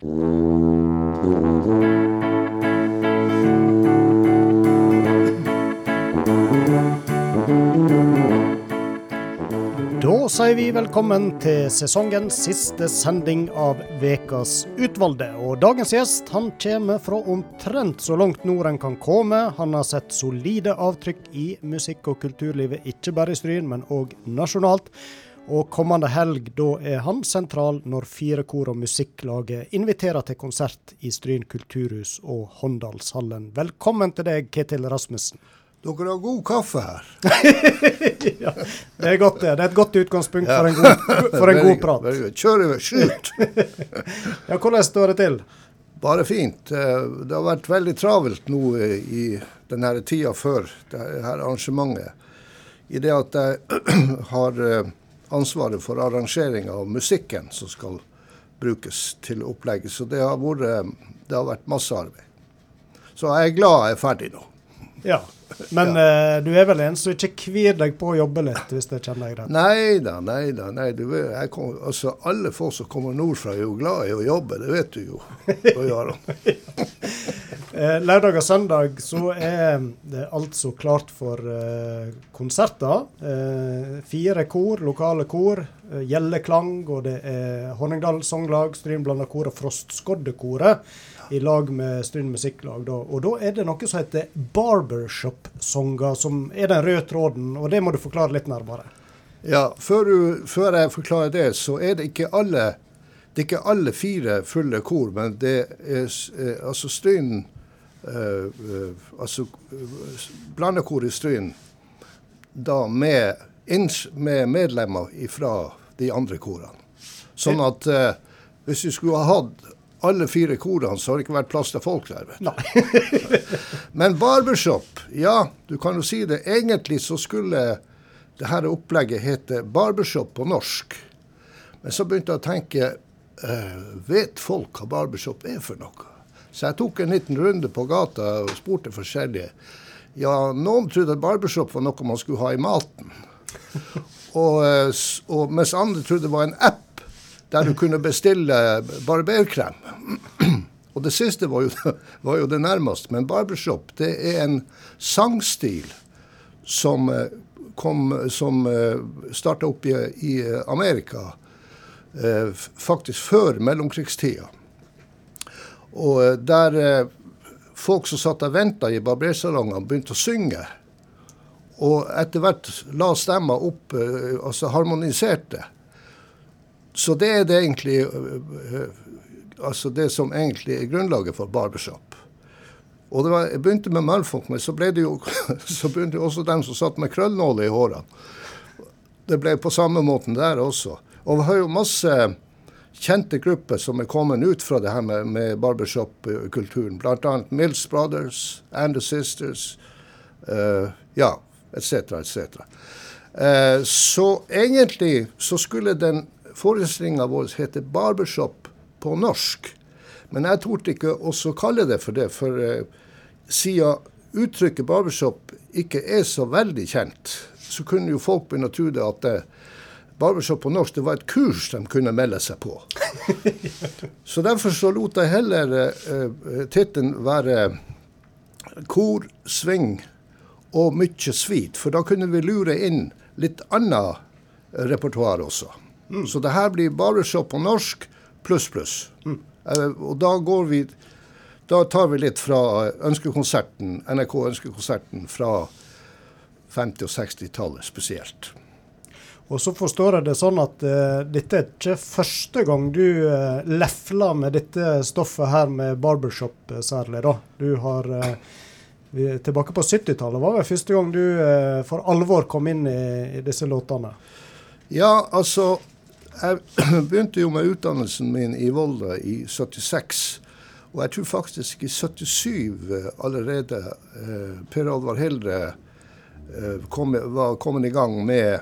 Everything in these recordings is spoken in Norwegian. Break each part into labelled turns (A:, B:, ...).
A: Da sier vi velkommen til sesongens siste sending av Vekas utvalgte. Og dagens gjest han kommer fra omtrent så langt nord en kan komme. Han har sett solide avtrykk i musikk- og kulturlivet, ikke bare i Stryn, men òg nasjonalt. Og kommende helg da er han sentral når fire kor og musikklaget inviterer til konsert i Stryn kulturhus og Håndalshallen. Velkommen til deg, Ketil Rasmussen.
B: Dere har god kaffe her.
A: ja, det er godt, det. Det er et godt utgangspunkt for en god, for en god prat.
B: Kjør over, skyt!
A: ja, hvordan står det til?
B: Bare fint. Eh, det har vært veldig travelt nå i denne tida før dette arrangementet. I det at jeg har eh, ansvaret for arrangeringa av musikken som skal brukes til opplegget. Så det har, vært, har vært masse arbeid. Så jeg er glad jeg er ferdig nå.
A: Ja, men ja. uh, du er vel en som ikke kvir deg på å jobbe litt, hvis jeg kjenner deg rett?
B: Nei da, nei da. Nei, du, kom, altså, alle folk som kommer nordfra er jo glad i å jobbe, det vet du jo.
A: uh, lørdag og søndag så er det altså klart for uh, konserter. fire kor, lokale kor. Gjelleklang, og det er Honningdal Songlag, Strynblanda kor og Frostskoddekoret i lag med Stryn Musikklag. Da. Og da er det noe som heter barbershop-sanger, som er den røde tråden. Og det må du forklare litt nærmere.
B: Ja, før, du, før, jeg forklarer det, så er det ikke alle, det er ikke alle fire fulle kor, men det er eh, altså Stryn uh, uh, Altså blandekor i Stryn da med, med medlemmer fra de andre korene. Sånn at eh, hvis vi skulle ha hatt alle fire korene, så har det ikke vært plass til folk der. vet du. Men barbershop, ja, du kan jo si det. Egentlig så skulle det her opplegget hete barbershop på norsk. Men så begynte jeg å tenke uh, Vet folk hva barbershop er for noe? Så jeg tok en liten runde på gata og spurte forskjellige. Ja, noen trodde at barbershop var noe man skulle ha i maten. Og, eh, og mens andre trodde det var en app der du kunne bestille barberkrem. Og det siste var jo, var jo det nærmeste. Men barbershop det er en sangstil som, eh, kom, som eh, starta opp i, i, Amerika eh, faktisk før mellomkrigstida. Og der folk som satt og venta i barbersalongene, begynte å synge. Og etter hvert la stemma opp, altså harmoniserte. Så det er det egentlig øh, altså det som egentlig er grunnlaget for barbershop. Og var, Jeg begynte med mannfolk, men så, ble det jo, så begynte jo også dem som satt med krøllnåler i hårene. Det ble på samme måten der også. Og vi har jo masse kjente grupper som er kommet ut fra det her med, med barbershop-kulturen. Bl.a. Mills Brothers, And the Sisters, uh, ja, etc., etc. Uh, så egentlig så skulle den Forestillinga vår heter 'Barbershop' på norsk. Men jeg torde ikke også kalle det for det, for eh, siden uttrykket 'barbershop' ikke er så veldig kjent, så kunne jo folk begynne å tro det at eh, barbershop på norsk det var et kurs de kunne melde seg på. så derfor så lot jeg heller eh, tittelen være 'Kor, sving og mykje svit', for da kunne vi lure inn litt annet repertoar også. Mm. Så det her blir barbershop på norsk pluss, pluss. Mm. Uh, og da går vi Da tar vi litt fra ønskekonserten, NRK Ønskekonserten fra 50- og 60-tallet spesielt.
A: Og så forstår jeg det sånn at uh, dette er ikke første gang du uh, lefler med dette stoffet her med barbershop særlig, da. Du har uh, vi, Tilbake på 70-tallet var det første gang du for alvor kom inn i, i disse låtene?
B: Ja, altså jeg begynte jo med utdannelsen min i Volda i 76. Og jeg tror faktisk i 77 eh, allerede eh, Per Alvar Hildre eh, kom, var kommet i gang med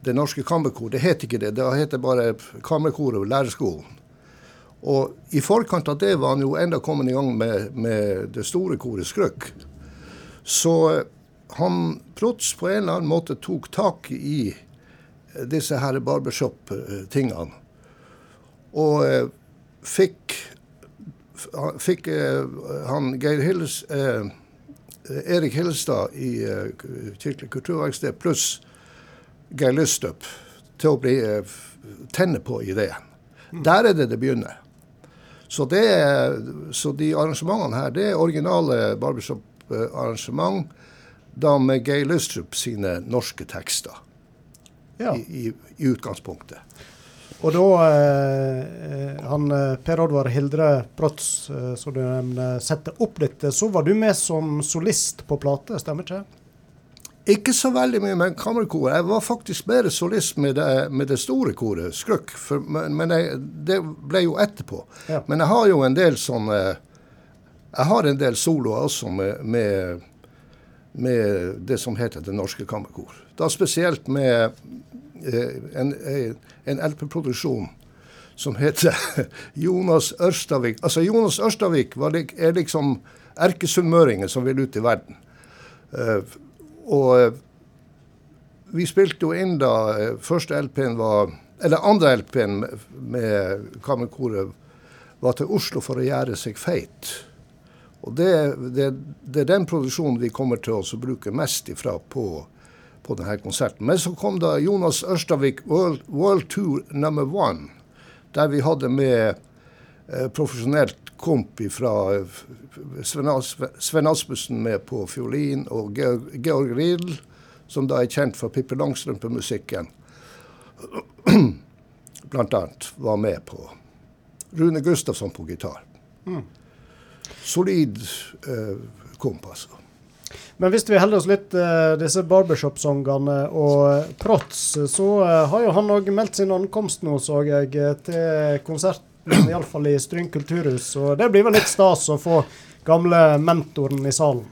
B: Det Norske Kammerkor. Det het ikke det, det het bare Kammerkoret og Lærerskolen. Og i forkant av det var han jo enda kommet i gang med, med det store koret Skrøk. Så eh, han plutselig på en eller annen måte tok tak i disse her barbershop-tingene. Og eh, fikk fikk han Geir Hilles, Erik Hillestad i Kirkelig kulturverksted pluss Geir Lystup til å bli tenne på ideen. Mm. Der er det det begynner. Så, det, så de arrangementene her, det er originale barbershop-arrangement da med Geir Lystrup sine norske tekster ja. i, i, i, utgangspunktet.
A: Og da eh, han eh, Per Oddvar Hildre Protz, eh, som du nevner, setter opp dette, så var du med som solist på plate, stemmer ikke?
B: Ikke så veldig mye med kammerkoret. Jeg var faktisk mer solist med det, med det store koret, Skrøkk. For, men, men jeg, det ble jo etterpå. Ja. Men jeg har jo en del sånne Jeg har en del soloer også med, med med det som heter Det Norske Kammerkor. Da spesielt med eh, en, en LP-produksjon som heter Jonas Ørstavik. Altså Jonas Ørstavik er liksom erkesunnmøringen som vil ut i verden. Uh, og vi spilte jo inn da første LP-en var Eller andre LP-en med Kammerkoret var til Oslo for å gjøre seg feit. Og det, det, det, er den produksjonen vi kommer til å bruke mest ifra på, på denne konserten. Men så kom da Jonas Ørstavik World, World Tour number one, der vi hadde med eh, profesjonelt komp fra Sven, Asmussen med på fiolin, og Georg, Georg Riedl, som da er kjent for Pippi Langstrømpe-musikken, blant annet, var med på. Rune Gustafsson på gitar. Mm solid eh, komp, altså.
A: Men hvis vi holder oss litt eh, disse barbershop-sangene og Prots, så eh, har jo han òg meldt sin ankomst nå, så jeg, til konsert. iallfall i Stryn kulturhus. Og det blir vel litt stas å få gamle mentoren i salen?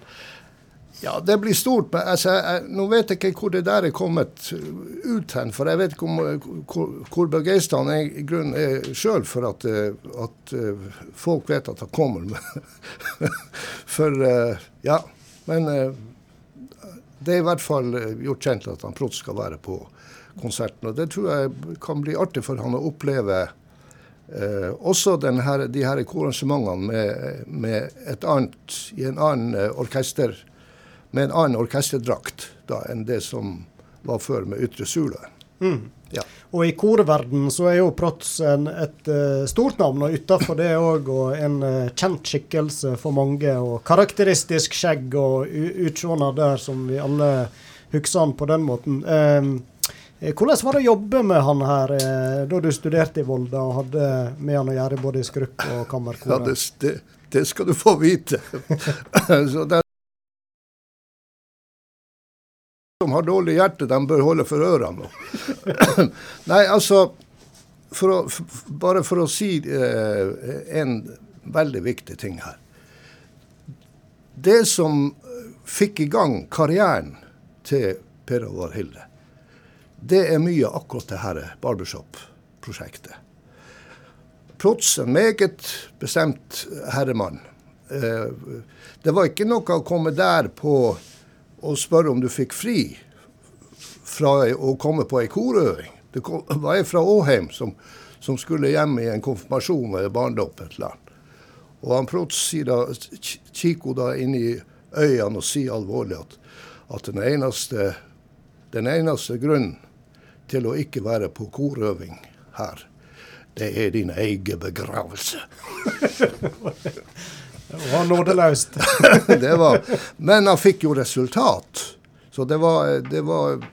B: Ja, det blir stort. Men altså, jeg, nå vet jeg ikke hvor det der er kommet ut hen. For jeg vet ikke om, hvor, hvor begeistra han er i grunnen sjøl for at, eh, at, eh, folk vet at han kommer. for eh, ja. Men det er i hvert fall gjort kjent at han Prott skal være på konserten. Og det tror jeg kan bli artig for han å oppleve. Eh, også her, de her korarrangementene med, med, et annet, i en annen orkester med en annen orkesterdrakt da, enn det som var før med Ytre Sula. Mm.
A: Ja. Og i korverden så er jo Protz et uh, stort navn, og utafor det òg en uh, kjent skikkelse for mange. Og karakteristisk skjegg og utseende der som vi alle husker han på den måten. Uh, hvordan var det å jobbe med han her da du studerte i Volda og hadde med han å gjøre både i skrukk og kammerkoret?
B: Ja, det, det, det, skal du få vite. så det som har dårlig hjerte, de bør holde for ørene. nå. Nei, altså for å, for, Bare for å si eh, en veldig viktig ting her. Det som fikk i gang karrieren til Per Håvard Hilde, det er mye akkurat det her barbershop-prosjektet. Protz, en meget bestemt herremann. Eh, det var ikke noe å komme der på og spørre om du fikk fri fra å komme på ei korøving. Det var ei fra Åheim som, som, skulle hjem i en konfirmasjon eller barndom. Og han Protz kikker da inn i øynene og sier alvorlig at, at den, eneste, den eneste grunnen til å ikke være på korøving her, det er din egen begravelse.
A: Det var nådeløst.
B: det var, men han fikk jo resultat. Så det var, det var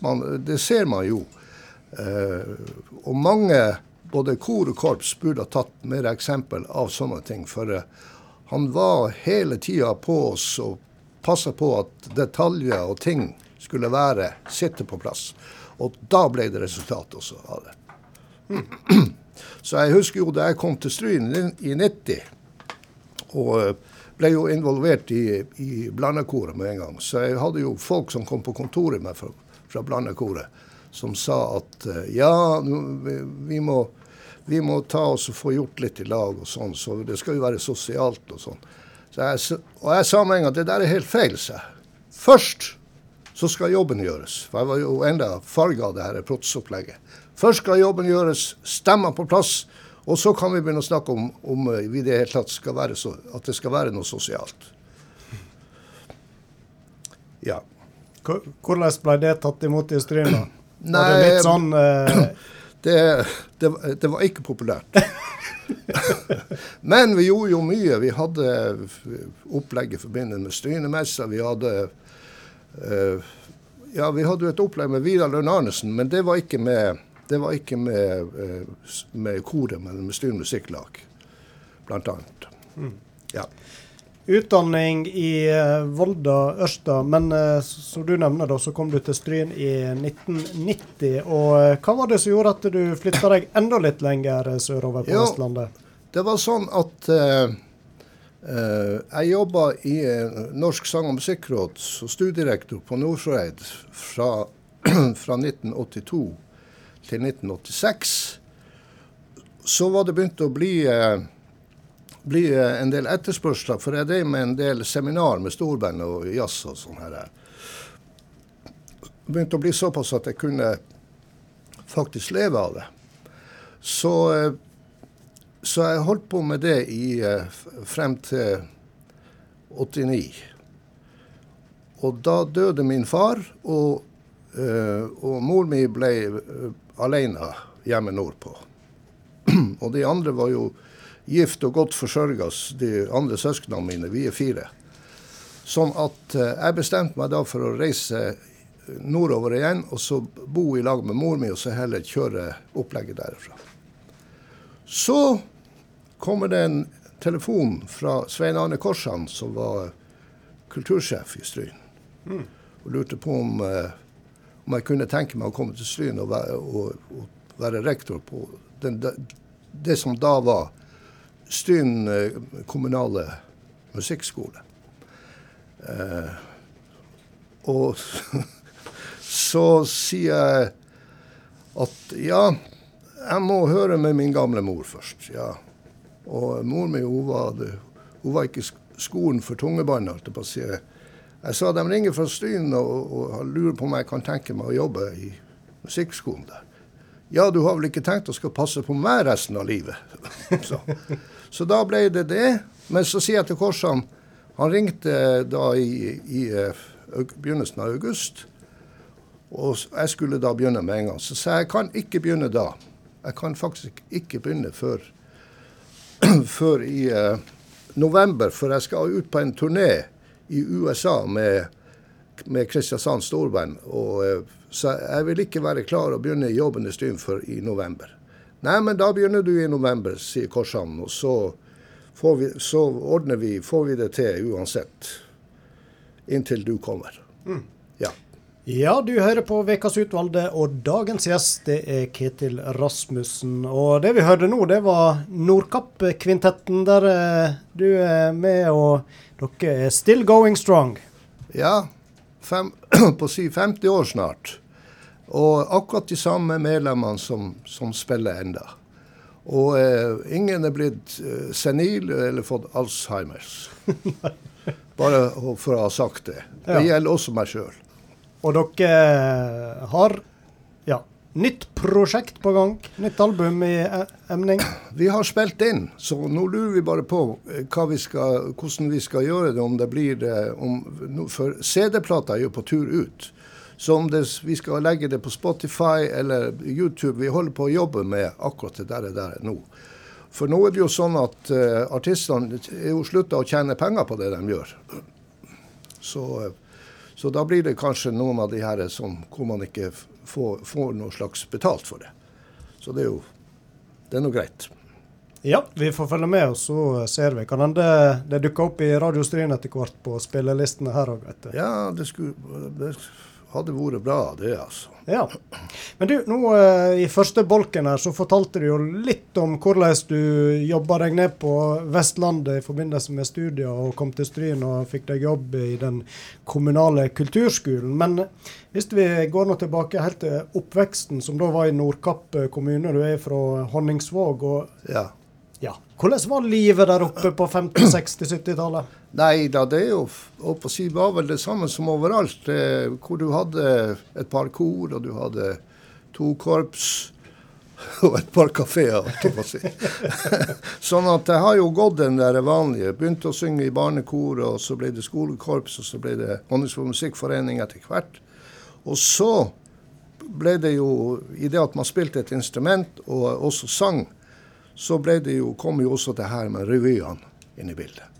B: man, Det ser man jo. Eh, og mange, både kor og korps, burde ha tatt mer eksempel av sånne ting. For eh, han var hele tida på oss og passa på at detaljer og ting skulle være, sitte på plass. Og da ble det resultat også av det. Så jeg husker jo da jeg kom til Stryn i 90 og eh, ble jo involvert i, i blandekoret med en gang. Så jeg hadde jo folk som kom på kontoret med fra, fra blandekoret, som sa at eh, ja, vi må, vi må ta oss og få gjort litt i lag og sånn, så det skal jo være sosialt og sånn. Så jeg, og jeg sa med en gang at det der er helt feil, sa jeg. Først så skal jobben gjøres. For jeg var jo enda farga av det her protsopplegget. Først skal jobben gjøres, stemmer på plass, Og så kan vi begynne å snakke om, om vi det hele tatt skal være så, at det skal være noe sosialt. Ja.
A: Hvordan ble det tatt imot i Stryna? da?
B: Nei,
A: Var det litt sånn eh,
B: det, det, det var ikke populært. Men vi gjorde jo mye. Vi hadde opplegg i forbindelse med Strynemessa. Vi hadde uh, ja, vi hadde jo et opplegg med Vidar Lund Arnesen, men det var ikke med, det var ikke med, uh, med koret, men med Stryn musikklag, annet. Mm. Ja
A: utdanning i uh, Volda, Ørsta, men uh, som du nevner, da, så kom du til Stryn i 1990. Og uh, hva var det som gjorde at du flytta deg enda litt lenger sørover på jo, Vestlandet?
B: Det var sånn at jeg jobba i Norsk sang- og musikkråd som studierektor på Nordfjordeid fra, fra 1982 til 1986. Så var det begynt å bli bli en del etterspørsler, for jeg drev med en del seminar med storband og jazz og sånn her. Det begynte å bli såpass at jeg kunne faktisk leve av det. Så, så jeg holdt på med det i, frem til 89. Og da døde min far, og, og mor mi ble alene hjemme nordpå. Og de andre var jo gift og godt forsørga, de andre søsknene mine. Vi er fire. Sånn at eh, jeg bestemte meg da for å reise nordover igjen, og så bo i lag med mor mi, og så heller kjøre opplegget derfra. Så kommer det en telefon fra Svein Arne Korsan, som var kultursjef i Stryn, mm. og lurte på om, eh, om, jeg kunne tenke meg å komme til Stryn og og, og være rektor på den, det, som da var Stryn eh, kommunale musikkskole. Eh, og så sier jeg at ja, jeg må høre med min gamle mor først. ja. Og mor mi hun var, hun var ikke skolen for tungebånd. Jeg sa de ringer fra Stryn og, og lurer på om jeg kan tenke meg å jobbe i musikkskolen der. Ja, du har vel ikke tenkt å skal passe på meg resten av livet? så. Så da ble det det. Men så sier jeg til Korsan Han ringte da i, i i begynnelsen av august. Og jeg skulle da begynne med en gang. Så sa jeg jeg kan ikke begynne da. Jeg kan faktisk ikke begynne før, før i uh, november, for jeg skal ut på en turné i USA med, med Kristiansand Storband. Og, uh, så jeg vil ikke være klar å begynne jobben i Stryn før i november. Nei, men da begynner du i november, sier Korshavn. Og så, vi, så ordner vi, får vi det til uansett. Inntil du kommer. Mm. Ja.
A: Du hører på Ukas utvalgte, og dagens gjest det er Ketil Rasmussen. Og det vi hørte nå, det var Nordkapp-kvintetten, der eh, du er med, og dere er still going strong.
B: Ja, fem, på å si 50 år snart. Og akkurat de samme medlemmene som, som spiller enda. Og eh, ingen er blitt eh, senil eller fått Alzheimers. Bare for å ha sagt det. Det ja. gjelder også meg sjøl.
A: Og dere eh, har ja, nytt prosjekt på gang? Nytt album i eh, emning?
B: Vi har spilt inn, så nå lurer vi bare på eh, vi skal, hvordan vi skal gjøre det. Om det blir om, For CD-plata er jo på tur ut. Så om det, vi skal legge det på Spotify eller YouTube Vi holder på å jobbe med akkurat det der, der nå. For nå er det jo sånn at uh, artistene er jo slutta å tjene penger på det de gjør. Så, uh, så, da blir det kanskje noen av de her som, hvor man ikke får, får noe slags betalt for det. Så det er jo det er noe greit.
A: Ja, vi får følge med, og så ser vi. Kan hende det dukker opp i Radio Stryn etter hvert på spillelistene her òg,
B: Ja, det skulle det, hadde vært bra, det, altså.
A: Ja. Men du, nå uh, i første bolken her så fortalte du jo litt om hvordan du jobba deg ned på Vestlandet i forbindelse med studier og kom til Stryn og fikk deg jobb i den kommunale kulturskolen. Men hvis vi går nå tilbake helt til oppveksten, som da var i Nordkapp kommune. Du er fra Honningsvåg. og
B: ja.
A: Ja. Hvordan var livet der oppe på 50-, 60-, 70-tallet?
B: Nei da, det er jo si, var vel det samme som overalt. Eh, hvor du hadde et par kor, og du hadde to korps. og et par kafeer. Si. sånn at det har jo gått den der vanlige. Begynte å synge i barnekor, og så ble det skolekorps, og så ble det Honningsvåg musikkforening etter hvert. Og så ble det jo, i det at man spilte et instrument og også sang, så ble det jo, kom jo også det her med revyene inn i bildet.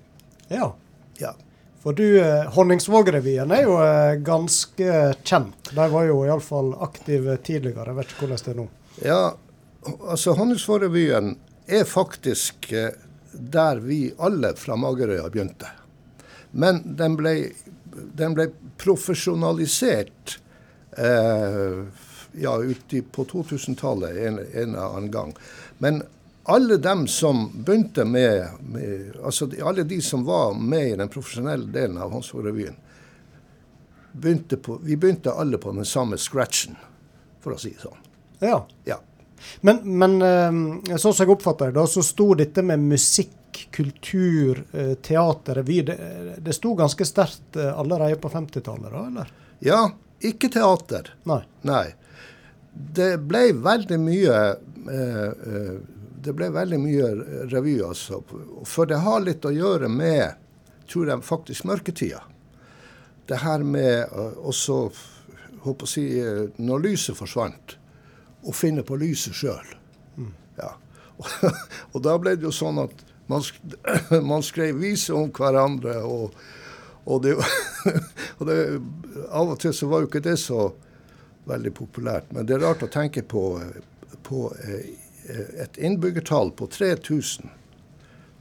A: Ja.
B: ja.
A: For du, eh, Honningsvåg-revyen er jo eh, ganske kjent. De var jo iallfall aktive tidligere. Jeg vet ikke hvordan det er nå.
B: Ja, altså Honningsvåg-revyen er faktisk eh, der vi alle fra Magerøya begynte. Men den ble, den ble profesjonalisert eh, ja, uti på 2000-tallet en, en eller annen gang. Men alle dem som begynte med, med, altså alle de som var med i den profesjonelle delen av Hansvåg-revyen, begynte på, vi begynte alle på den samme scratchen, for å si det sånn.
A: Ja.
B: ja.
A: Men, men eh, sånn som jeg oppfatter det, så sto dette med musikk, kultur, eh, teater, revy Det, det sto ganske sterkt eh, allerede på 50-tallet, da, eller?
B: Ja, ikke teater.
A: Nei.
B: Nei. Det ble veldig mye eh, det ble veldig mye revy, altså. For det har litt å gjøre med, tror jeg, faktisk mørketida. Det her med også, håper å si, når lyset forsvant, å finne på lyset sjøl. Mm. Ja. og da ble det jo sånn at man, man skrev viser om hverandre, og, og, det, og det, Av og til så var jo ikke det så veldig populært. Men det er rart å tenke på, på eh, Eh, et innbyggertall på 3000,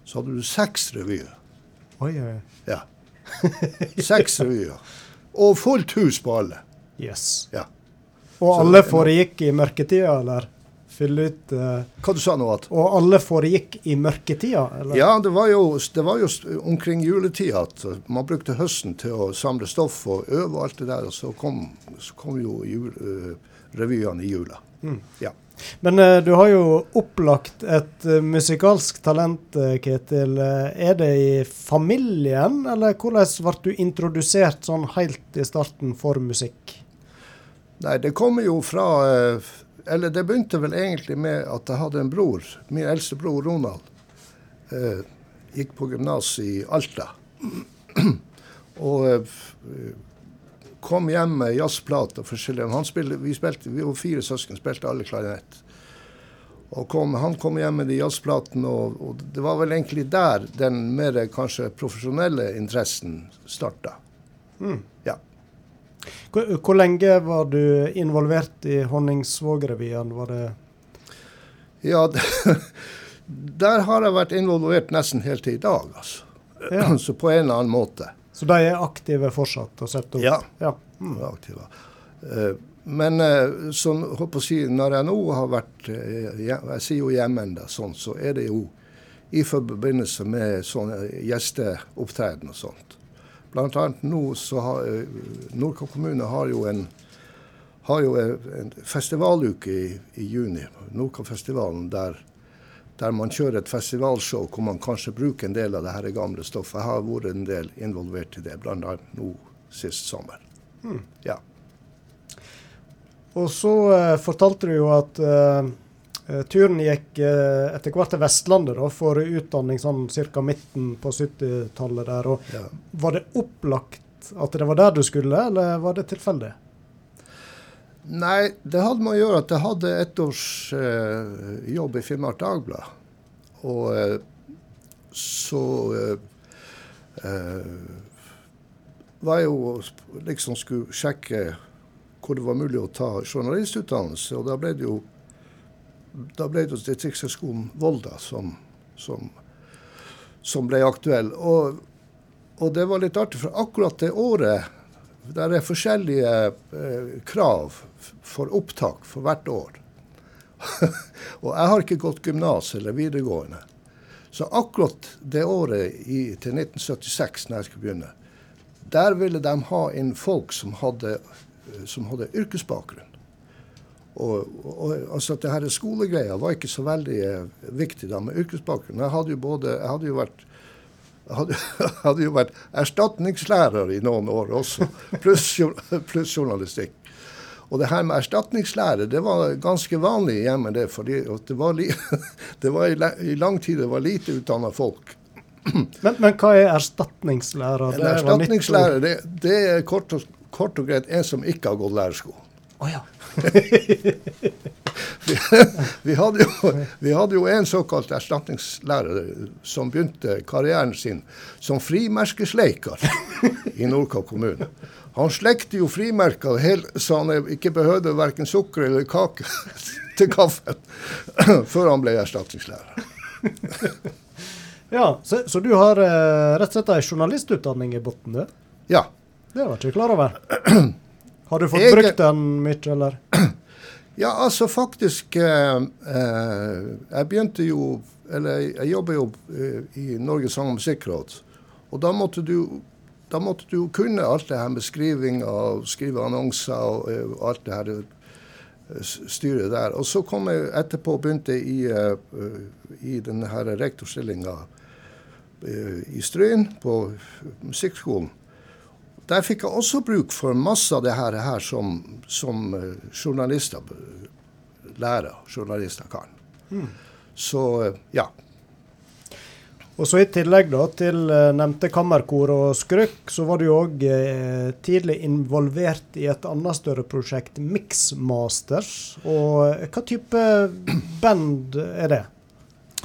B: så hadde du seks revyer.
A: Oi, oi.
B: Ja. Seks revyer. Og fullt hus på alle.
A: Yes.
B: Ja.
A: Og så, alle foregikk i mørketida, eller? Fylle ut uh,
B: Hva du sa nå? at?
A: Og alle foregikk i mørketida? eller?
B: Ja, det var, jo, det var jo omkring juletida at man brukte høsten til å samle stoff og øve og alt det der. Og så kom, så kom jo jul, uh, revyene i jula. Mm. Ja.
A: Men uh, du har jo opplagt et uh, musikalsk talent, uh, Ketil. er det i familien, eller hvordan ble du introdusert sånn helt i starten for musikk?
B: Nei, det kommer jo fra Eller det begynte vel egentlig med at jeg hadde en bror, min eldste bror Ronald. gikk på gymnas i Alta. og kom hjem med jazzplater forskjellige. Han spilte, vi, spilte, vi var fire søsken, spilte alle klarinett. Og kom, han kom hjem med de jazzplatene, og, og, det var vel egentlig der den mer kanskje profesjonelle interessen starta. Mm. Ja.
A: Hvor, hvor, lenge var du involvert i Honningsvåg-revyen? Var det
B: Ja, der har jeg vært involvert nesten helt til i dag, altså. Ja. Så på en eller annen måte.
A: Så de er aktive fortsatt og setter opp?
B: Ja, ja. Mm. de er aktive. Eh, men eh, sånn, håper å si, når jeg nå har vært eh, Jeg sier jo hjemme ennå, sånn, så er det jo i forbindelse med sånne gjesteopptreden og sånt. Blant annet nå så har Nordkapp kommune har jo en, har jo en festivaluke i, i juni. Nordkappfestivalen der der man kjører et festivalshow hvor man kanskje bruker en del av det her gamle stoffet. Jeg har vært en del involvert i det, bl.a. nå sist sommer. Mm. Ja.
A: Og så uh, fortalte du jo at uh, turen gikk uh, etter hvert til Vestlandet da, for utdanning sånn ca. midten på 70-tallet der. Og ja. Var det opplagt at det var der du skulle, eller var det tilfeldig?
B: Nei, det hadde med å gjøre at jeg hadde ett års eh, jobb i Finnmark Dagblad. Og eh, så eh, eh, var jeg jo liksom skulle sjekke hvor det var mulig å ta journalistutdannelse. Og da ble det jo det Distriktshøgskolen Volda som, som, som, ble aktuell. Og, og det var litt artig, for akkurat det året det er forskjellige eh, krav for opptak for hvert år. og jeg har ikke gått gymnas eller videregående. Så akkurat det året i, til 1976, når jeg skulle begynne, der ville de ha inn folk som hadde, som hadde yrkesbakgrunn. Og, og, altså at det her Skolegreia var ikke så veldig eh, viktig da med yrkesbakgrunn. Jeg hadde jo, både, jeg hadde jo vært hadde, hadde jo vært erstatningslærer i noen år også, pluss plus journalistikk. Og det her med erstatningslære det var ganske vanlig hjemme. Det, For det var, det var i, i, lang tid det var lite utdanna folk.
A: Men, men, hva er erstatningslære?
B: Det, erstatningslære, det, det, er kort og, kort og greit en som ikke har gått lærersko.
A: Oh, ja.
B: vi, vi, hadde jo, vi, hadde jo, en såkalt erstatningslærer som begynte karrieren sin som frimerkesleiker i Nordkapp kommune. Han slekte jo frimerker så han ikke behøvde verken sukker eller kake til kaffen før han ble erstatningslærer.
A: ja, så, så, du har eh, rett og slett ei journalistutdanning i bunnen, du?
B: Ja.
A: Det var ikke klar over. Har du fått jeg, brukt den mye, eller?
B: Ja, altså faktisk eh, eh, Jeg begynte jo Eller jeg jobber jo eh, i Norges sang- og musikkråd. Og da måtte du da måtte du kunne alt det her med skriving og skrive annonser og, eh, og alt det her styret der. Og så kom jeg etterpå og begynte i, i denne rektorstillinga i Stryn på musikkskolen. Der fikk jeg også bruk for masse av det her, her som, som uh, journalister lærer, journalister kan. Mm. Så ja.
A: Og så I tillegg da, til uh, nevnte kammerkor og skrøk, så var du òg eh, tidlig involvert i et annet større prosjekt, Mixmasters. Og hva type band er det?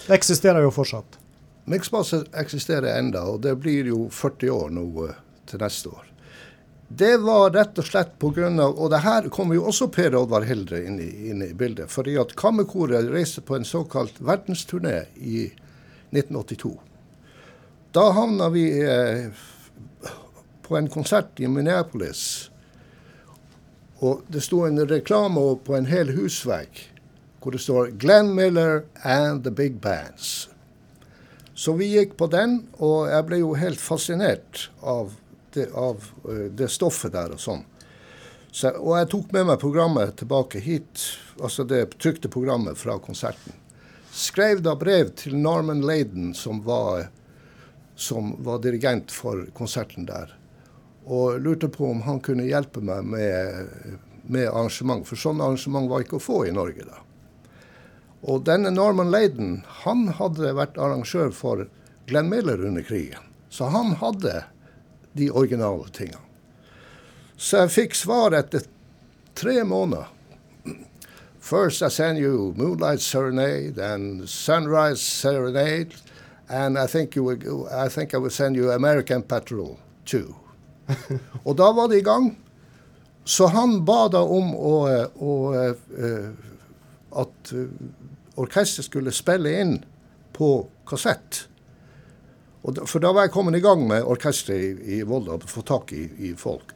A: Det eksisterer jo fortsatt.
B: Mixmasters eksisterer enda, og det blir jo 40 år nå til neste år. Det var rett og slett pga. Og det her kommer jo også Per Oddvar Hildre inn i, inn i bildet. Fordi at Kammerkoret reiste på en såkalt verdensturné i 1982. Da havna vi eh, på en konsert i Minneapolis. Og det sto en reklame på en hel husvegg hvor det står 'Glenn Miller and the Big Bands'. Så vi gikk på den, og jeg ble jo helt fascinert av det, av uh, det stoffet der og sånn. Så, og jeg tok med meg programmet tilbake hit, altså det trykte programmet fra konserten. Skrev da brev til Norman Laden, som var, som var dirigent for konserten der. Og lurte på om han kunne hjelpe meg med, med arrangement, for sånne arrangement var ikke å få i Norge da. Og denne Norman Laden han hadde vært arrangør for Glenn Miller under krigen. Så han hadde de originale tingene. Så jeg fikk svar etter tre måneder. First I send you Moonlight Serenade and Sunrise Serenade, and I think, you will, I think I will send you American Patrol too. Og da var det i gang. Så han ba da om å, å, uh, at uh, orkesteret skulle spille inn på kassett. Da, for da var jeg kommet i gang med orkesteret i, i Volda, få tak i, i, folk.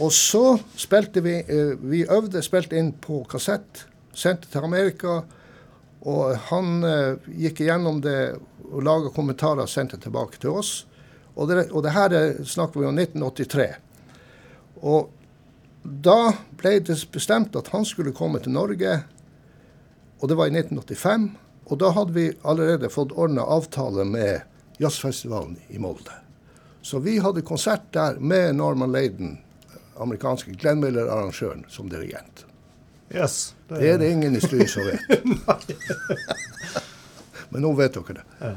B: Og så spilte vi eh, Vi øvde, spilte inn på kassett, sendte til Amerika. Og han eh, gikk igjennom det og laga kommentarer og sendte tilbake til oss. Og det, og det her snakker vi om 1983. Og da ble det bestemt at han skulle komme til Norge, og det var i 1985. Og da hadde vi allerede fått ordna avtale med jazzfestivalen i Molde. Så vi hadde konsert der med Norman Laden, amerikanske Glenn Miller-arrangøren, som dirigent.
A: Yes,
B: det, det er det ingen i styret som vet. Men nå vet dere det. Ja.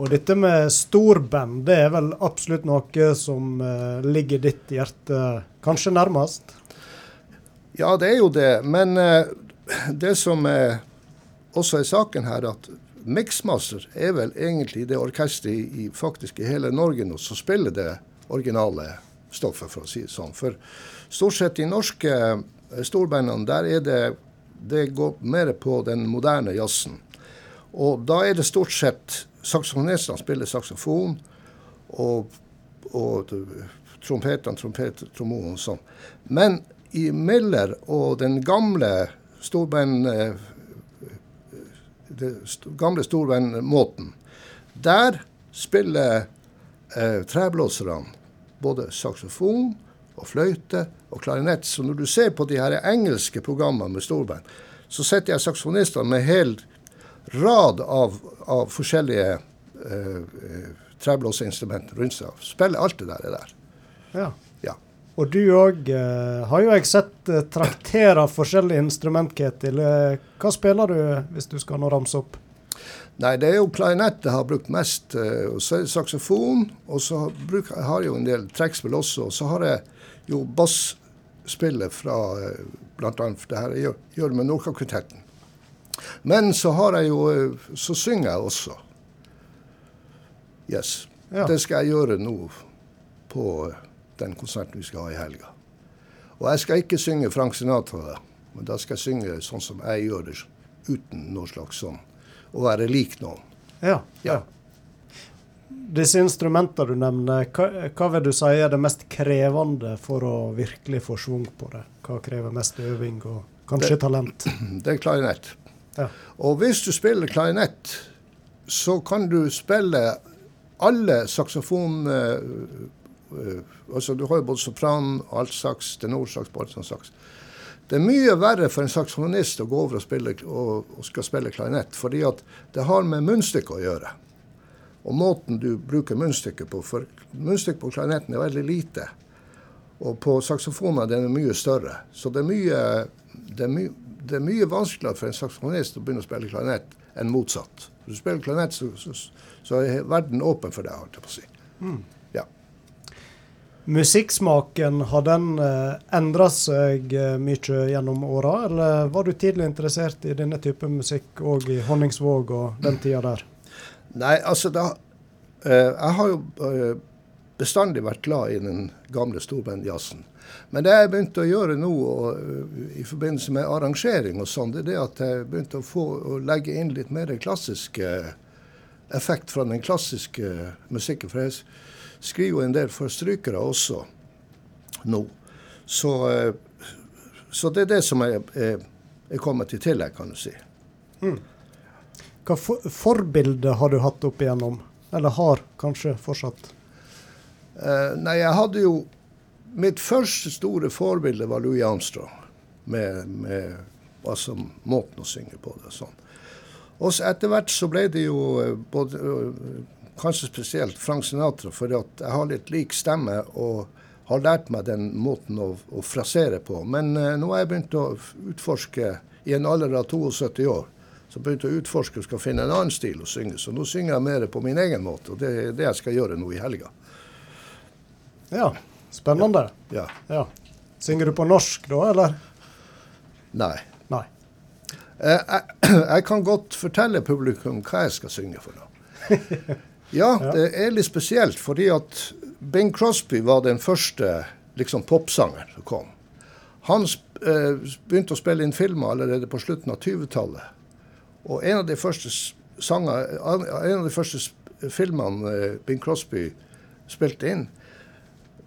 A: Og dette med storband, det er vel absolutt noe som uh, ligger ditt hjerte kanskje nærmest?
B: Ja, det er jo det. Men uh, det som er, også er saken her, at Mixmaster er vel egentlig det orkesteret i, i hele Norge nå som spiller det originale stoffet, for å si det sånn. For stort sett i norske eh, storbandene, der er det det går mer på den moderne jazzen. Og da er det stort sett saksofonistene spiller saksofon, og, og trompetene trompeter, trombone og sånn. Men i Miller og den gamle storband det gamle storvennmåten. Der spiller eh, treblåserne både saksofon og fløyte og klarinett. Så når du ser på de her engelske programmene med storband, så setter jeg saksofonistene med hel rad av, av forskjellige eh, eh treblåseinstrumenter rundt seg. Spiller alt det der. der.
A: Ja. Og du òg eh, har jo jeg sett eh, traktere forskjellige instrument, Ketil. Eh, hva spiller du hvis du skal nå ramse opp?
B: Nei, det er jo klarinett jeg har brukt mest. eh, Og så er det saksofon. Og så bruker, jeg har jeg jo en del trekkspill også. Og så har jeg jo basspillet fra eh, bl.a. det her jeg gjør, med Nordkakvintetten. Men så har jeg jo Så synger jeg også. Yes.
A: Ja.
B: Det skal jeg gjøre nå på den konserten vi skal ha i helga. Og jeg skal ikke synge Frank Sinatra, men da skal jeg synge sånn som jeg gjør det, uten noe slags sånn å være lik noen.
A: Ja.
B: Ja.
A: Disse instrumentene du nevner, hva, hva vil du si er det mest krevende for å virkelig få schwung på det? Hva krever mest øving og kanskje talent?
B: Det er klarinett.
A: Ja.
B: Og hvis du spiller klarinett, så kan du spille alle saksofon... eh, altså Du har jo både sopran, altsaks, tenorsaks, baritonsaks. Det er mye verre for en saksofonist å gå over og, spille, og, og skal spille klarinett, fordi at det har med munnstykket å gjøre. Og måten du bruker munnstykket på. For munnstykket på klarinetten er veldig lite. Og på saksofoner er mye større. Så det er mye, det er my, det er mye vanskeligere for en saksofonist å begynne å spille klarinett enn motsatt. Når du spiller klarinett, så, så, så er verden åpen for deg, holdt jeg på å si. Ja.
A: Musikksmaken, har den eh, endra seg eh, mye gjennom åra, eller var du tidlig interessert i denne type musikk òg i Honningsvåg og den tida der?
B: Nei, altså da eh, Jeg har jo bestandig vært glad i den gamle storbandjazzen. Men det jeg begynte å gjøre nå og, i forbindelse med arrangering og sånn, det er det at jeg begynte å, få, å legge inn litt mer klassisk effekt fra den klassiske musikken. For jeg skriver jo en del for strykere også nå. Så, eh, så det er det som er, er, er kommet i tillegg, kan du si.
A: Hva for, forbilde har du hatt opp igjennom? Eller har kanskje fortsatt?
B: Uh, nei, jeg hadde jo Mitt første store forbilde var Louis Armstrong. Med, med altså, måten å synge på det og sånn. Og så etter hvert så ble det jo eh, både Kanskje spesielt Frank Sinatra, for jeg har litt lik stemme og har lært meg den måten å, å frasere på. Men eh, nå har jeg begynt å utforske i en alder av 72 år. Så begynte jeg å utforske og skal finne en annen stil å synge. Så nå synger jeg mer på min egen måte, og det er det jeg skal gjøre nå i helga.
A: Ja, spennende.
B: Ja.
A: Ja. Synger du på norsk da, eller?
B: Nei.
A: Nei.
B: Eh, Jeg, jeg kan godt fortelle publikum hva jeg skal synge for noe. Ja, det er litt spesielt, fordi at Bing Crosby var den første liksom popsangeren som kom. Han eh, begynte å spille inn filmer allerede på slutten av 20-tallet. Og en av de første sanger, en av de første filmene eh, Bing Crosby spilte inn,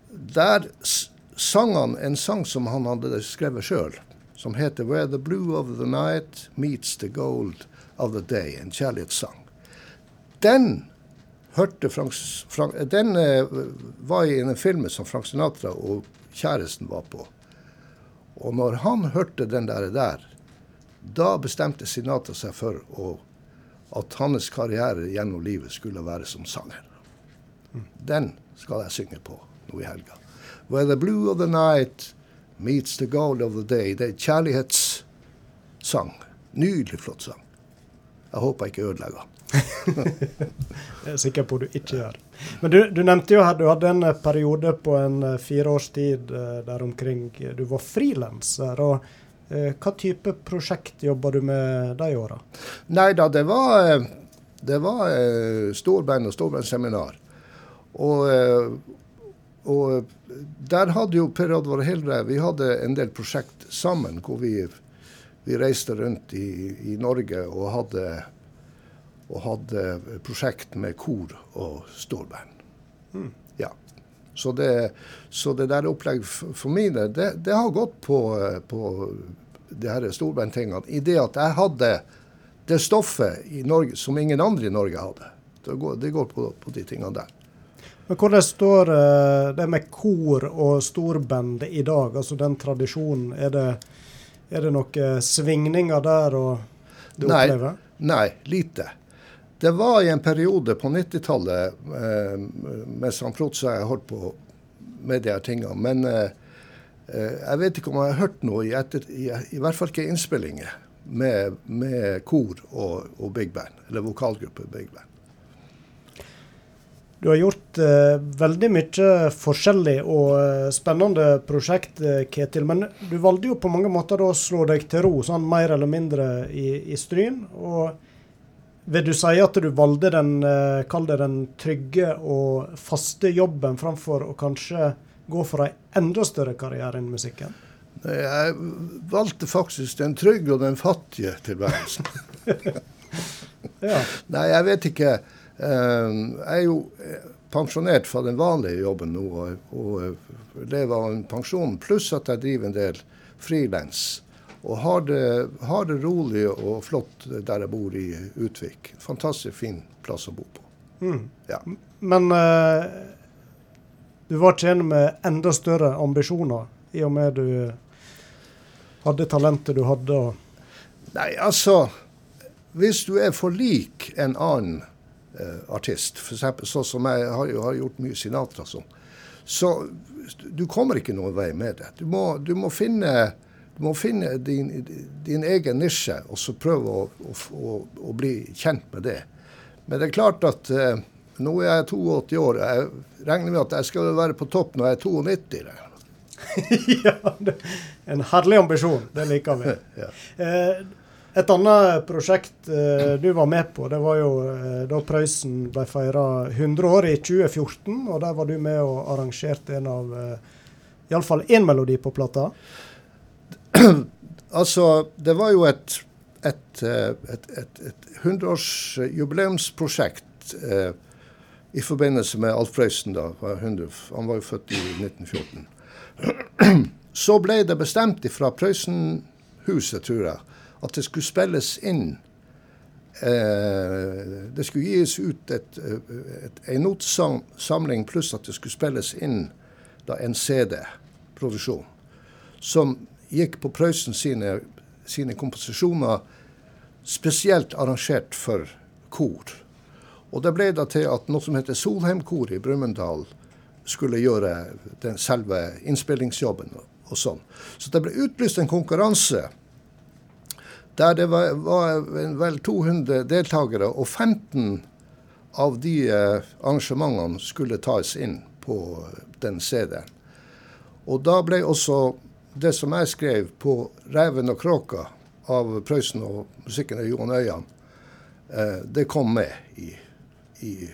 B: der sang han en sang som han hadde skrevet sjøl, som heter 'Where the blue of the night meets the gold of the day', en kjærlighetssang. Den hørte Frank, Frank Den eh, var i en film som Frank Sinatra og kjæresten var på. Og når han hørte den der, der da bestemte Sinatra seg for å, at hans karriere gjennom livet skulle være som sanger. Den skal jeg synge på nå i helga. Where the blue of the night meets the gold of the day. Det er kjærlighetssang. Nydelig flott sang. Jeg håper jeg ikke ødelegger den.
A: Jeg er sikker på du ikke gjør. Men du, du nevnte jo at du hadde en eh, periode på en eh, fire års tid eh, der omkring du var frilanser. og Hva type prosjekt jobba du med de åra?
B: Nei da, det var, det var storband og storbandseminar. Og, og der hadde jo Per Oddvar Hildre Vi hadde en del prosjekt sammen hvor vi, vi reiste rundt i, i Norge og hadde, og hadde prosjekt med kor og storband. Ja. Så det, så det der opplegget for mine, det, det har gått på, på de her storbandtingene. I det at jeg hadde det stoffet i Norge som ingen andre i Norge hadde. Det går, det går på, på de tingene der.
A: Men hvordan står eh, det med kor og storband i dag? Altså den tradisjonen. Er det, er det noen svingninger der å oppleve?
B: Nei, lite. Det var i en periode på 90-tallet, eh, mens han Protz og jeg holdt på med de her tingene. Men eh, eh, jeg vet ikke om jeg har hørt noe, i, etter, i, i hvert fall ikke innspillinger, med, med kor og, og, big band. Eller vokalgruppe big band.
A: Du har gjort eh, veldig mye forskjellig og eh, spennende prosjekt, eh, Ketil. Men du valgte jo på mange måter å slå deg til ro, sånn mer eller mindre i, i Stryn. og vil du si at du valgte den, eh, den trygge og faste jobben framfor å kanskje gå for en enda større karriere innen musikken?
B: Jeg valgte faktisk den trygge og den fattige tilværelsen. ja. Nei, jeg vet ikke. Eh, jeg er jo pensjonert fra den vanlige jobben nå og lever av en pensjon, pluss at jeg driver en del frilans og har det, har det, rolig og flott der jeg bor i Utvik. Fantastisk fin plass å bo på. Mm.
A: Ja. Men uh, du var ikke enig med enda større ambisjoner, i og med du hadde talentet du hadde?
B: Nei, altså Hvis du er for lik en annen uh, artist, f.eks. sånn som jeg har, har gjort mye Sinatra sånn, så du kommer ikke noen vei med det. Du må, du må finne må finne din, din egen nisje og så prøve å, å, å, bli kjent med det. Men det er klart at eh, nå er jeg 82 år. Jeg regner med at jeg skal være på topp når jeg er 92.
A: ja, det, en herlig ambisjon. Det liker vi. ja. eh, et annet prosjekt eh, du var med på, det var jo eh, da Prøysen ble feira 100 år i 2014. Og der var du med og arrangerte en av eh, iallfall én melodi på plata.
B: altså, det var jo et, et, eh, et, et, et 100-årsjubileumsprosjekt eh, i forbindelse med Alf Prøysen. da, Han var jo født i 1914. Så ble det bestemt fra Prøysenhuset, tror jeg, at det skulle spilles inn eh, Det skulle gis ut en notesamling pluss at det skulle spilles inn da, en CD-produksjon som gikk på Prøysen sine, sine komposisjoner spesielt arrangert for kor. Og det ble da til at noe som heter Solheimkoret i Brumunddal skulle gjøre den selve innspillingsjobben og sånn. Så det ble utlyst en konkurranse der det var, var vel 200 deltakere, og 15 av de eh, arrangementene skulle tas inn på den CD-en. Og da ble også det som jeg skrev på 'Reven og kråka' av Prøysen og musikken av Johan Øyan, eh, det kom med i, i,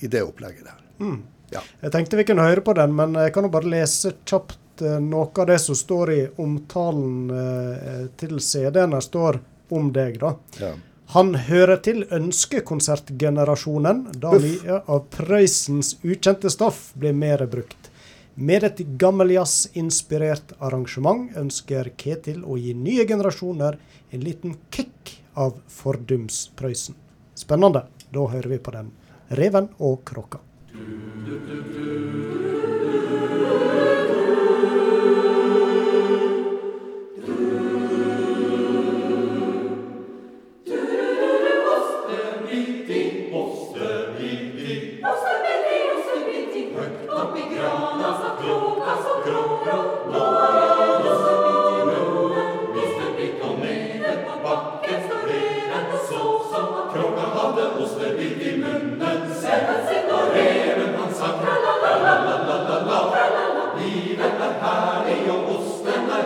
B: i det opplegget der. Mm.
A: Ja. Jeg tenkte vi kunne høre på den, men jeg kan jo bare lese kjapt eh, noe av det som står i omtalen eh, til CD-en. Det står om deg, da. Ja. Han hører til ønskekonsertgenerasjonen, da mye av Prøysens ukjente stoff blir mer brukt. Med et gammeljazz-inspirert arrangement ønsker Ketil å gi nye generasjoner en liten kick av fordums Prøysen. Spennende. Da hører vi på den. Reven og kråka. Du, du, du,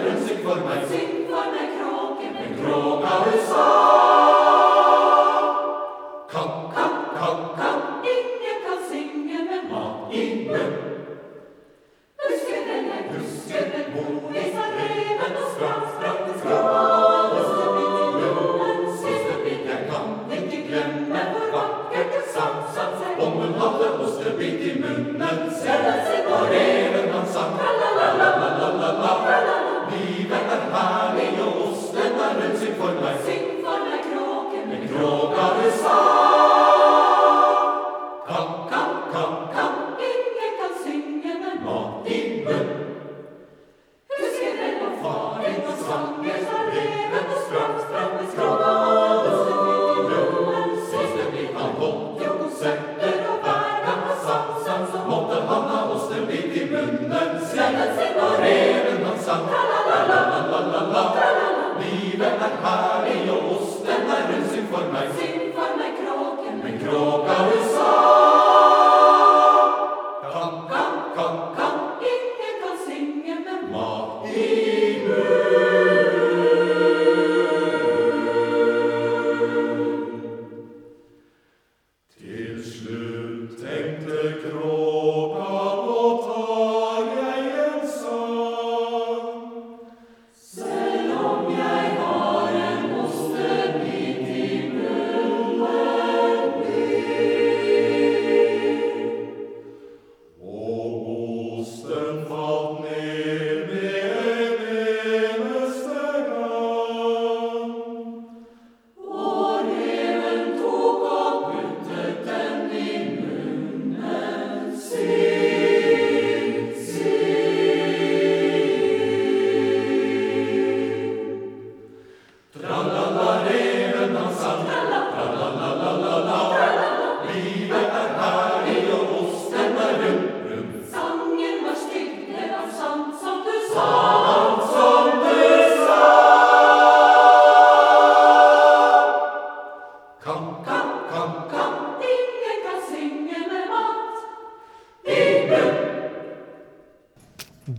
C: Sing for meg, sing for meg, kråke. Men kråka hun song.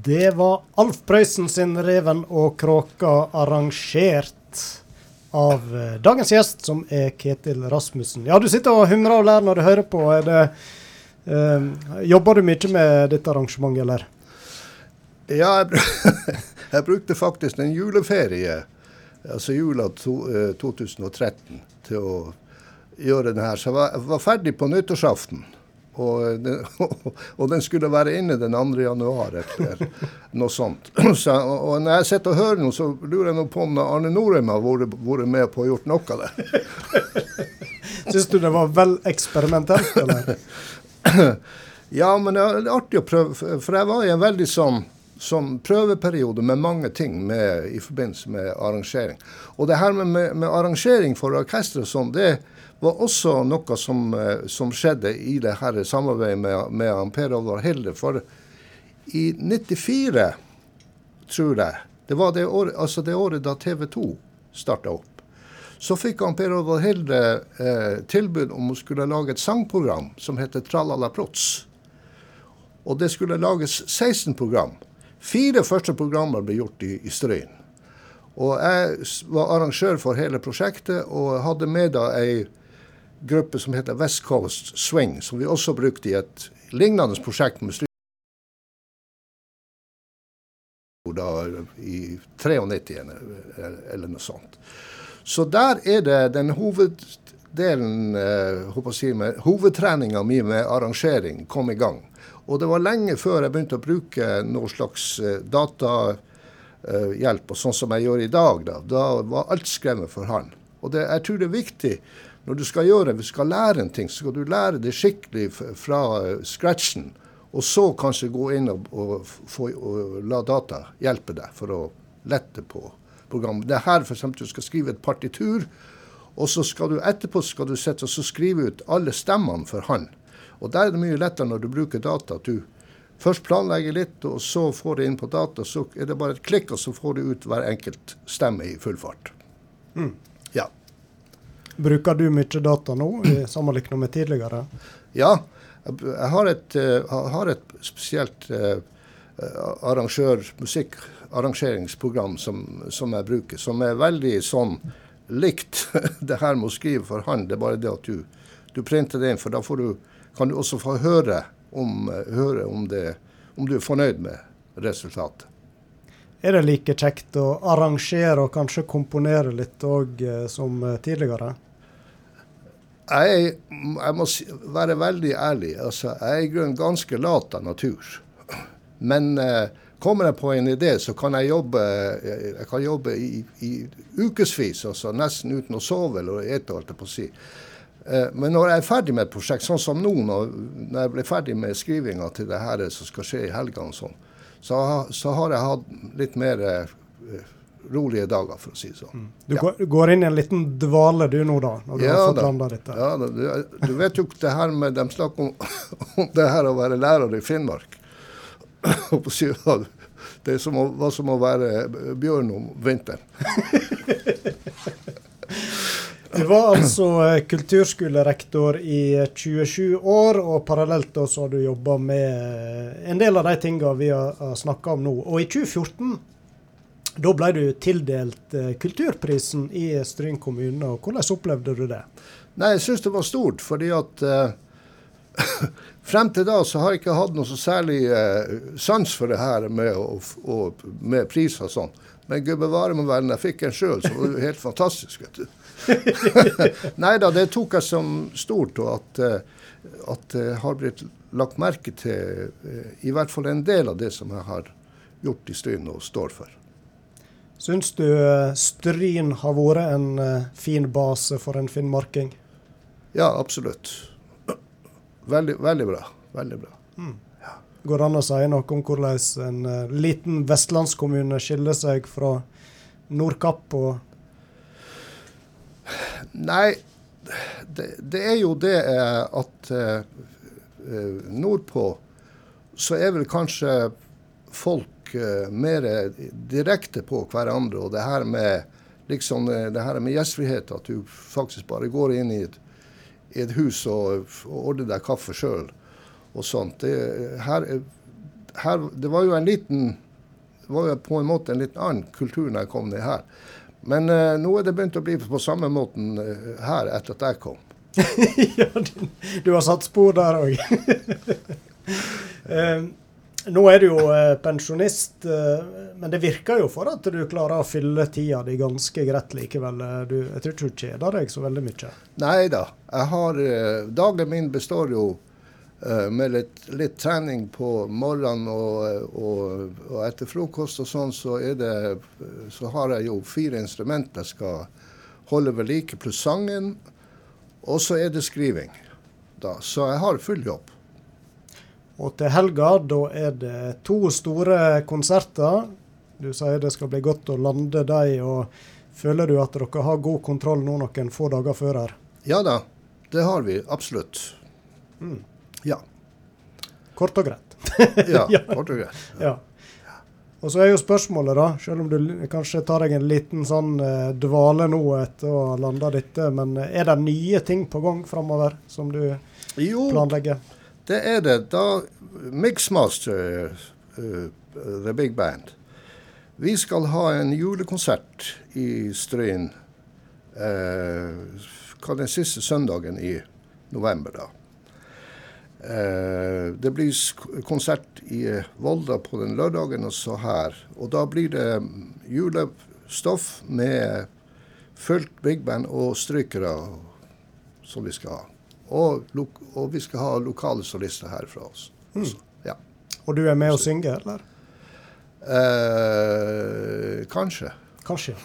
A: Det var Alf Prøysen sin 'Reven og kråka', arrangert av eh, dagens gjest, som er Ketil Rasmussen. Ja, du sitter og humrer og ler når du hører på. Det, eh, jobber du mye med dette arrangementet, eller?
B: Ja, jeg, jeg brukte faktisk en juleferie, altså jula to, eh, 2013, til å gjøre den her. Så jeg var, jeg var ferdig på nyttårsaften. Og den, og den, skulle være inne den 2. januar, eller noe sånt. Så, og når jeg sitter og hører noe, så lurer jeg nå på om Arne Norheim har vært, med på å gjort noe av det.
A: Syns du det var vel eksperimentelt, eller?
B: Ja, men det er artig å prøve, for jeg var i en veldig sånn, som prøveperiode med mange ting med, i forbindelse med arrangering. Og det her med, med, med arrangering for orkester og sånn, det var også noe som, eh, som skjedde i det her samarbeidet med, med Per Olvar Hilde. For i 94, tror jeg, det var det året, altså det året da TV 2 starta opp, så fikk han Per Olvar Hilde eh, tilbud om å skulle lage et sangprogram som heter Tralala Prots. Og det skulle lages 16 program. Fire første programmer ble gjort i, i Stryn. Og jeg var arrangør for hele prosjektet og hadde med da ei gruppe som heter West Coast Swing, som vi også brukte i et lignende prosjekt med da i 93 eller, noe sånt. Så der er det den hoveddelen, eh, si, med, hovedtreninga mi med arrangering kom i gang. Og det var lenge før jeg begynte å bruke noe slags eh, datahjelp, og sånn som jeg gjør i dag. Da, da var alt skrevet for hånd. Og det, jeg tror det er viktig når du skal gjøre, hvis du skal lære en ting, så skal du lære det skikkelig fra eh, scratchen. Og så kanskje gå inn og, og, få, og la data hjelpe deg for å lette på programmet. Det er her f.eks. du skal skrive et partitur, og så skal du etterpå skal du sette og skrive ut alle stemmene for han. Og der er det mye lettere når du bruker data. at du først planlegger litt, og så får det inn på data. Så er det bare et klikk, og så får du ut hver enkelt stemme i full fart. Mm.
A: Bruker du mye data nå, sammenlignet med tidligere?
B: Ja, jeg har et, jeg eh, har et spesielt uh, arrangør, musikkarrangeringsprogram som, som, jeg bruker, som er veldig sånn likt det her med å skrive for hånd. Det er bare det at du, du printer det inn, for da du, kan du også få høre om, høre om, det, om du er fornøyd med resultatet.
A: Er det like kjekt å arrangere og kanskje komponere litt òg som tidligere?
B: Jeg, jeg, må være veldig ærlig. Altså, jeg er i grunnen ganske lat av natur. Men eh, kommer jeg på en idé, så kan jeg jobbe, jeg kan jobbe i, i ukevis, altså nesten uten å sove eller ete, holdt jeg på å si. Eh, men når jeg er ferdig med et prosjekt, sånn som nå, når, når jeg ble ferdig med skrivinga til det her som skal skje i helgene, sånn, så, så, har jeg hatt litt mer eh, rolige dager, for å si det sånn. Mm.
A: Du ja. går inn i en liten dvale du nå, da? når du
B: ja,
A: har fått landa dette?
B: Ja, da, du, du, vet jo det her med De snakker om, om det her å være lærer i Finnmark. Det som å, var som å være bjørn om vinteren.
A: Du var altså eh, kulturskolerektor i 27 år, og parallelt da så har du jobba med en del av de tinga vi har snakka om nå. Og i 2014 da ble du tildelt kulturprisen i Stryn kommune. og Hvordan opplevde du det?
B: Nei, Jeg syns det var stort, fordi at uh, Frem til da så har jeg ikke hatt noe så særlig uh, sans for det her med, å, og, med pris og sånn. Men gud bevare meg vel, jeg fikk en sjøl, så var det helt fantastisk. vet du. Nei da, det tok jeg som stort, og at, uh, at det har blitt lagt merke til i hvert fall en del av det som jeg har gjort i Stryn og står for.
A: Syns du Stryn har vært en fin base for en finnmarking?
B: Ja, absolutt. Veldig, veldig bra. Veldig bra. Mm.
A: Ja. Går det an å si noe om hvordan en uh, liten vestlandskommune skiller seg fra Nordkapp og
B: Nei, det, det, er jo det at nordpå så er vel kanskje folk mer direkte på hverandre. Og det her med liksom, det her med gjestfrihet, at du faktisk bare går inn i et i et hus og, og ordner deg kaffe sjøl og sånt. Det, her, her, det var jo en liten det var jo på en måte en litt annen kultur når jeg kom ned her. Men uh, nå er det begynt å bli på samme måten uh, her etter at jeg kom.
A: ja, du, du, har satt spor der òg. um, Nå er du jo eh, pensjonist, eh, men det virker jo for at du klarer å fylle tida di ganske greit likevel. Eh, du, jeg tror ikke du kjeder deg så veldig mye?
B: Nei da. Dagen min består jo med litt, litt, trening på morgenen og, og, og, etter frokost og sånn, så, det, så har jeg jo fire instrumenter jeg skal holde ved like, pluss sangen. Og så er det skriving. Da. Så jeg har full jobb.
A: Og til helga, da er det to store konserter. Du sier det skal bli godt å lande de, og Føler du at dere har god kontroll nå noen få dager før her?
B: Ja da, det har vi absolutt.
A: Mm.
B: Ja.
A: Kort og greit.
B: ja, kort og greit.
A: Ja. ja. Og så er jo spørsmålet, da, selv om du kanskje tar deg en liten sånn eh, dvale nå etter å ha landa dette, men er det nye ting på gang framover som du jo, planlegger?
B: Det er det. Da Mixmaster, uh, The Big Band Vi skal ha en julekonsert i Stryn uh, den siste søndagen i november. da. Uh, det blir konsert i Volda på den lørdagen og så her. Og da blir det julestoff med fullt big band og strykere som vi skal ha. Og, og, vi skal ha lokale solister her fra oss. Mm. Ja.
A: Og du er med og synger, eller?
B: Eh, kanskje.
A: Kanskje.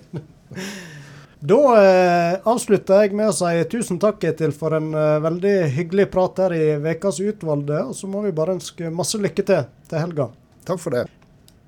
A: da eh, avslutter jeg med å si tusen takk Etil, for en eh, veldig hyggelig prat her i Vekas utvalgte. Og så må vi bare ønske masse lykke til til helga.
B: Takk for det.